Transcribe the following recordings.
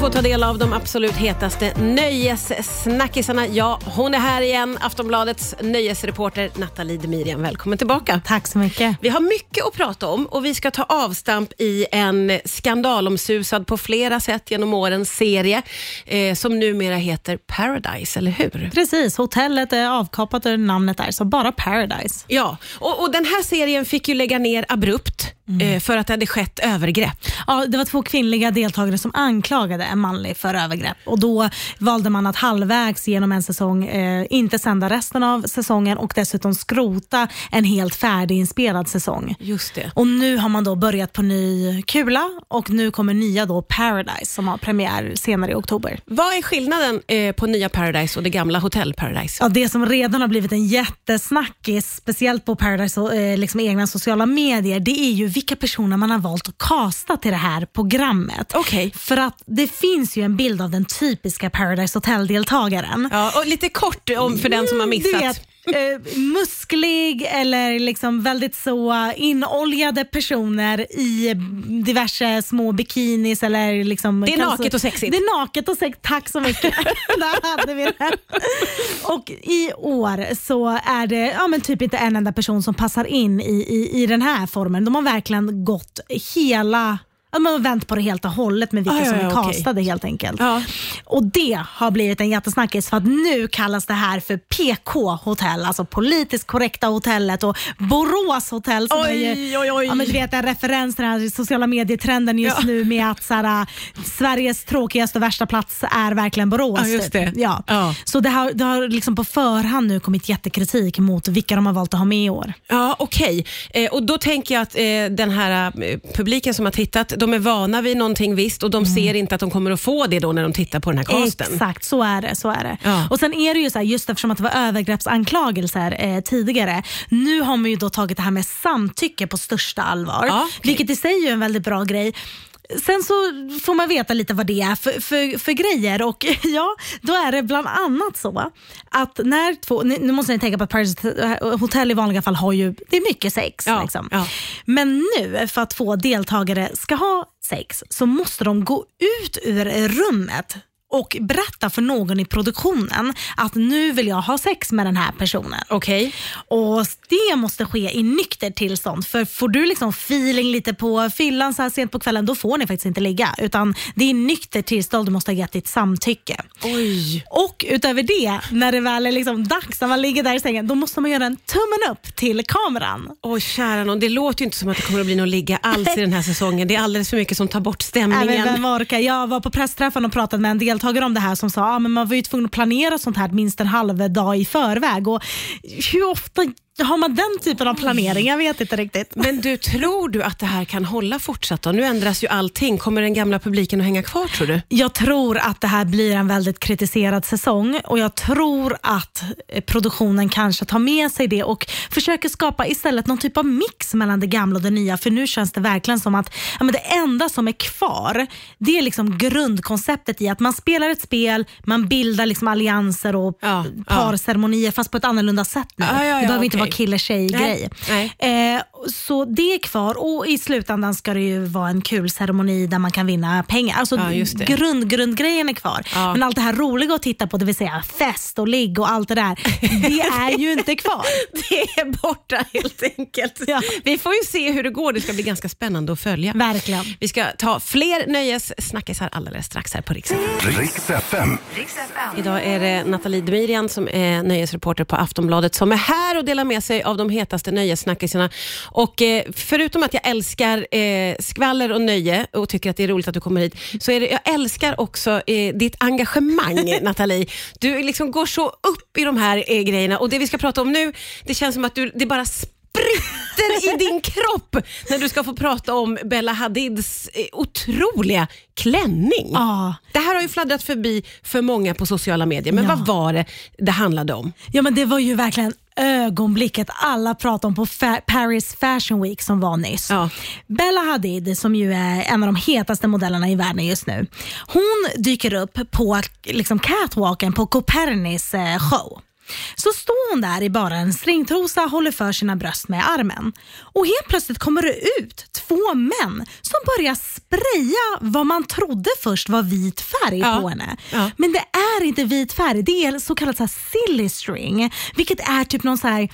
får ta del av de absolut hetaste nöjessnackisarna. Ja, hon är här igen. Aftonbladets nöjesreporter Nathalie Demirian. Välkommen tillbaka. Tack så mycket. Vi har mycket att prata om och vi ska ta avstamp i en skandalomsusad på flera sätt genom årens serie eh, som numera heter Paradise, eller hur? Precis, hotellet är avkapat ur namnet där, så bara Paradise. Ja, och, och den här serien fick ju lägga ner abrupt eh, för att det hade skett övergrepp. Ja, det var två kvinnliga deltagare som anklagade en manlig för övergrepp och då valde man att halvvägs genom en säsong eh, inte sända resten av säsongen och dessutom skrota en helt färdiginspelad säsong. Just det. Och Nu har man då börjat på ny kula och nu kommer nya då Paradise som har premiär senare i oktober. Vad är skillnaden eh, på nya Paradise och det gamla Hotel Paradise? Ja, det som redan har blivit en jättesnackis, speciellt på Paradise och eh, liksom egna sociala medier, det är ju vilka personer man har valt att kasta till det här programmet. Okej. För att det finns ju en bild av den typiska Paradise Hotel-deltagaren. Ja, och lite kort om för den som har missat. Eh, musklig eller liksom väldigt så inoljade personer i diverse små bikinis. Eller liksom, Det är kanske- naket och sexigt. Det är naket och sexigt. Tack så mycket. Där hade vi det. Och I år så är det ja, men typ inte en enda person som passar in i, i, i den här formen. De har verkligen gått hela man har vänt på det helt och hållet med vilka Ah, ja, som är ja, castade helt enkelt. Ja. Och Det har blivit en jättesnackis för att nu kallas det här för PK hotell, alltså politiskt korrekta hotellet och Borås hotell som Oj, är ju, oj, oj. Ja, men du vet en referens till den här sociala medietrenden just Ja. nu med att så här, Sveriges tråkigaste och värsta plats är verkligen Borås. Ja, just typ. det. Ja. Ja. Så det har, det har liksom på förhand nu kommit jättekritik mot vilka de har valt att ha med i år. Ja, okej. Eh, och Då tänker jag att eh, den här eh, publiken som har tittat, de är vana vid någonting visst och de ser inte att de kommer att få det då när de tittar på den här casten. Exakt, så är det. Så är det. Ja. Och Sen är det ju så här, just eftersom att det var övergreppsanklagelser eh, tidigare, nu har man ju då tagit det här med samtycke på största allvar, Ja, okej. vilket i sig är en väldigt bra grej. Sen så får man veta lite vad det är för, för, för grejer och ja, då är det bland annat så att när två, nu måste ni tänka på att Paradise Hotel i vanliga fall har ju, det är mycket sex. Ja, liksom. ja. Men nu för att två deltagare ska ha sex så måste de gå ut ur rummet och berätta för någon i produktionen att nu vill jag ha sex med den här personen. Okej. Och Det måste ske i nykter tillstånd. För får du liksom feeling lite på fyllan så här sent på kvällen, då får ni faktiskt inte ligga. Utan det är i nykter tillstånd du måste ha gett ditt samtycke. Oj. Och utöver det, när det väl är liksom dags, när man ligger där i sängen, då måste man göra en tummen upp till kameran. Oj, kära nån. Det låter ju inte som att det kommer att bli någon ligga alls i den här säsongen. Det är alldeles för mycket som tar bort stämningen. Även vem orkar? Jag var på pressträffen och pratade med en deltagare om det här som sa att men man var ju tvungen att planera sånt här minst en halv dag i förväg. Och hur ofta har man den typen av planering? Jag vet inte riktigt. Men du, tror du att det här kan hålla fortsatt då? Nu ändras ju allting. Kommer den gamla publiken att hänga kvar tror du? Jag tror att det här blir en väldigt kritiserad säsong och jag tror att eh, produktionen kanske tar med sig det och försöker skapa istället någon typ av mix mellan det gamla och det nya. För nu känns det verkligen som att ja, men det enda som är kvar, det är liksom grundkonceptet i att man spelar ett spel, man bildar liksom allianser och Ja, parceremonier fast på ett annorlunda sätt nu. Ja, ja, ja, det behöver inte okej. Vara kille-tjej-grej. Nej, Eh, så det är kvar och i slutändan ska det ju vara en kul ceremoni där man kan vinna pengar. Alltså Ja, grund, grundgrejen är kvar. Ja. Men allt det här roliga att titta på, det vill säga fest och ligg och allt det där, det är ju inte kvar. Det är borta helt enkelt. Ja. Vi får ju se hur det går. Det ska bli ganska spännande att följa. Verkligen. Vi ska ta fler nöjessnackisar alldeles strax här på. Riks FM. Idag är det Nathalie Demirian som är nöjesreporter på Aftonbladet som är här och delar med sig av de hetaste nöjessnackisarna. Och eh, förutom att jag älskar eh, skvaller och nöje och tycker att det är roligt att du kommer hit, så är det, jag älskar också eh, ditt engagemang Nathalie. Du liksom går så upp i de här grejerna och det vi ska prata om nu, det känns som att du, det bara spritter i din kropp när du ska få prata om Bella Hadids otroliga klänning. Ja. Det här har ju fladdrat förbi för många på sociala medier, men Ja. vad var det det handlade om? Ja, men det var ju verkligen ögonblicket alla pratade om på Fa- Paris Fashion Week som var nyss. Ja. Bella Hadid, som ju är en av de hetaste modellerna i världen just nu, hon dyker upp på liksom, catwalken på Copernis eh, show. Så står hon där i bara en stringtrosa håller för sina bröst med armen. Och helt plötsligt kommer det ut två män som börjar spraya vad man trodde först var vit färg Ja. på henne. Ja. Men det är inte vit färg, det är så kallat så här silly string, vilket är typ någon så här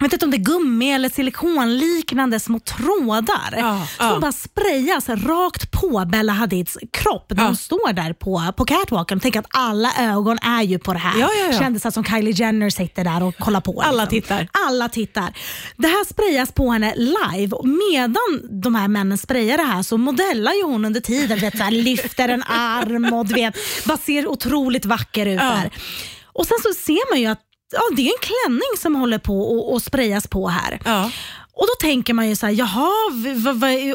jag vet inte om det är gummi eller silikonliknande små trådar Ja, som ja. bara sprayas rakt på Bella Hadids kropp när Ja. hon står där på, på catwalken. Tänk att alla ögon är ju på det här. Ja, ja. Kändisar som Kylie Jenner sitter där och kollar på. Alla liksom. tittar. Alla tittar. Det här sprayas på henne live och medan de här männen sprayar det här så modellar ju hon under tiden. Vet, så här, lyfter en arm och du vet, bara ser otroligt vacker ut där. Och Sen så ser man ju att ja, det är en klänning som håller på och, och sprayas på här. Ja. Och då tänker man ju så här, jaha,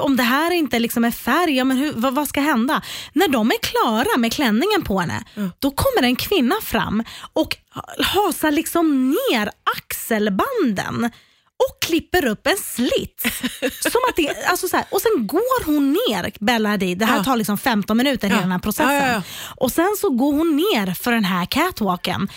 om det här inte liksom är färg, ja, men hur, vad, vad ska hända? När de är klara med klänningen på henne, då kommer en kvinna fram och ha- hasar liksom ner axelbanden och klipper upp en slit. Som att det, alltså så här, och sen går hon ner, Bella Hadid, det här Ja. tar liksom 15 minuter hela Ja. den här processen. Ja. Och Sen så går hon ner för den här catwalken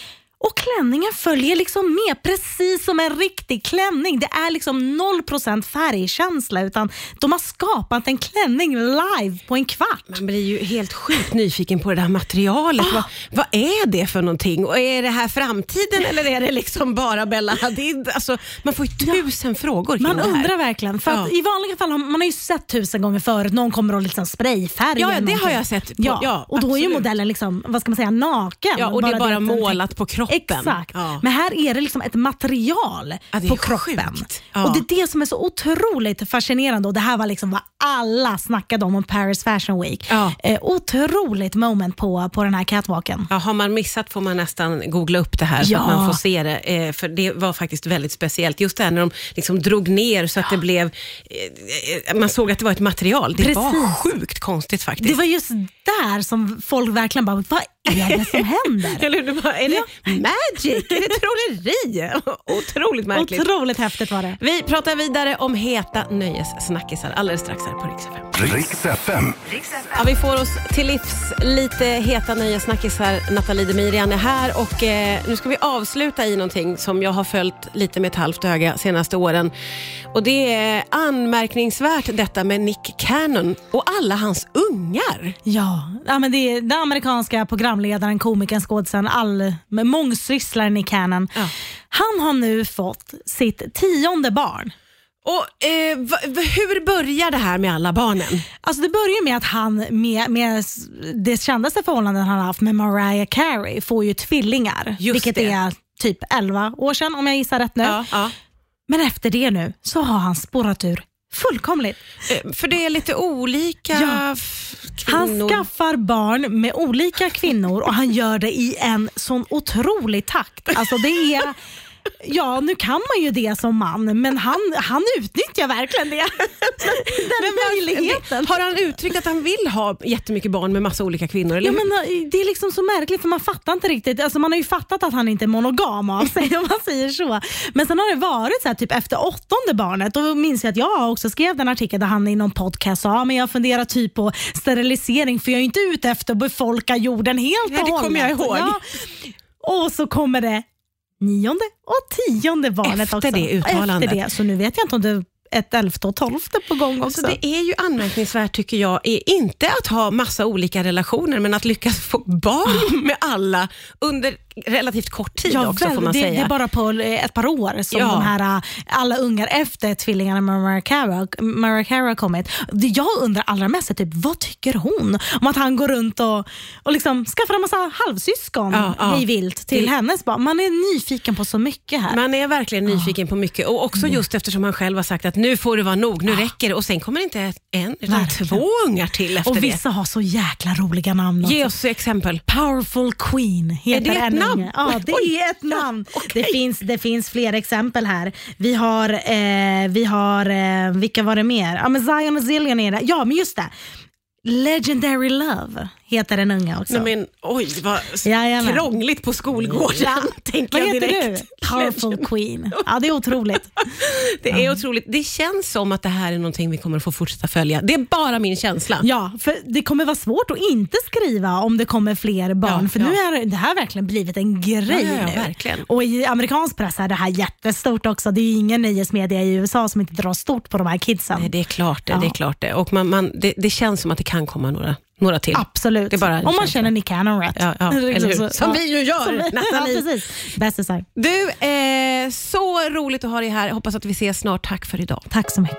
och klänningen följer liksom med precis som en riktig klänning. Det är liksom 0% färgkänsla utan de har skapat en klänning live på en kvart. Man blir ju helt sjukt nyfiken på det där materialet. Ah. Vad, vad är det för någonting? Och är det här framtiden eller är det liksom bara Bella Hadid? Alltså, man får ju tusen frågor kring Man det här. undrar verkligen. För Ja. I vanliga fall har man har ju sett tusen gånger förut någon kommer och liksom sprayfärga Ja, ja, det någonting. har jag sett på- Ja, ja, och då är ju absolut. modellen liksom, vad ska man säga, naken. Ja, och det är bara målat på kroppen. Exakt. Ja. Men här är det liksom ett material Ja, det är på kroppen. Ja. Och Det är det som är så otroligt fascinerande och det här var liksom vad alla snackade om om Paris Fashion Week. Eh, otroligt moment på, på den här catwalken. Ja, har man missat får man nästan googla upp det här så att man får se det. Eh, för det var faktiskt väldigt speciellt. Just det här när de liksom drog ner så att det blev... Eh, eh, man såg att det var ett material. Det var Precis. sjukt konstigt faktiskt. Det var just där som folk verkligen bara, vad är det som händer? Eller hur? Det var, är det magic? Är det trolleri? Otroligt märkligt. Otroligt häftigt var det. Vi pratar vidare om heta nöjessnackisar alldeles strax här på Rix FM. Ja, vi får oss till livs lite heta nöjessnackisar. Nathalie Demirian är här och eh, nu ska vi avsluta i någonting som jag har följt lite med ett halvt öga senaste åren. Och Det är anmärkningsvärt detta med Nick Cannon och alla hans ungar. Ja, ja men det är den amerikanska programledaren, komikern, skådisen, all med mångsysslaren Nick Cannon. Ja. Han har nu fått sitt tionde barn. Och eh, va, Hur börjar det här med alla barnen? Alltså det börjar med att han med, med det kändaste förhållanden han har haft med Mariah Carey får ju tvillingar. Just vilket det. är typ 11 år sedan om jag gissar rätt nu. Ja, ja. Men efter det nu så har han spårat ur fullkomligt. Eh, För det är lite olika Ja. Han skaffar barn med olika kvinnor och han gör det i en sån otrolig takt. Alltså det är, ja nu kan man ju det som man men han, han utnyttjar verkligen det. Den möjligheten. Har han uttryckt att han vill ha jättemycket barn med massa olika kvinnor? Eller Ja, men, det är liksom så märkligt för man fattar inte riktigt. Alltså, man har ju fattat att han inte är monogam av sig om man säger så. Men sen har det varit så här, typ efter åttonde barnet, då minns jag att jag också skrev en artikel där han i någon podcast sa men jag funderar typ på sterilisering för jag är inte ute efter att befolka jorden helt och det kommer jag hållet. ihåg. Ja. Och så kommer det nionde och tionde barnet Efter också. det uttalandet. Efter det, så nu vet jag inte om det ett elfte och tolfte på gång också. Alltså det är ju anmärkningsvärt tycker jag, är inte att ha massa olika relationer, men att lyckas få barn med alla under relativt kort tid också väl, får man det, säga. det är bara på eh, ett par år som Ja. de här äh, alla ungar efter tvillingarna med Mariah Carey, Mariah Carey har kommit. Det jag undrar allra mest är typ, vad tycker hon om att han går runt och, och liksom skaffar en massa halvsyskon Ja, ja. hej vilt till Det- hennes barn. Man är nyfiken på så mycket här. Man är verkligen nyfiken på mycket och också just eftersom han själv har sagt att nu får det vara nog, nu räcker det och sen kommer det inte en utan Verkligen. två ungar till efter och det. vissa har så jäkla roliga namn också. Ge oss exempel. Powerful Queen heter en namn? Ja, det Oj. är ett namn. Okej. Det, finns, det finns fler exempel här. Vi har, eh, vi har eh, vilka var det mer? Ja, men Zion och Zillion är det. Ja, men just det. Legendary Love heter den unga också. Nej, men, oj, vad Jajamän. krångligt på skolgården, tänker Vad jag heter direkt. du? Powerful Queen. Ja, det är otroligt. Det är otroligt. Det känns som att det här är någonting vi kommer att få fortsätta följa. Det är bara min känsla. Ja, för det kommer vara svårt att inte skriva om det kommer fler barn. Ja, för ja. nu är det här verkligen blivit en grej. Ja, verkligen. Och i amerikansk press är det här jättestort också. Det är ingen nyhetsmedia i USA som inte drar stort på de här kidsen. Nej, det är klart det. Det, är klart det. Och man, man, det, det känns som att det kan komma några, några till. Absolut. Det är bara Om man känner Nick Cannon rätt. Ja, ja, eller hur? Så- Som vi ju gör, Nathalie. Ja. Bästisar. Du, eh, så roligt att ha dig här. Hoppas att vi ses snart. Tack för idag. Tack så mycket.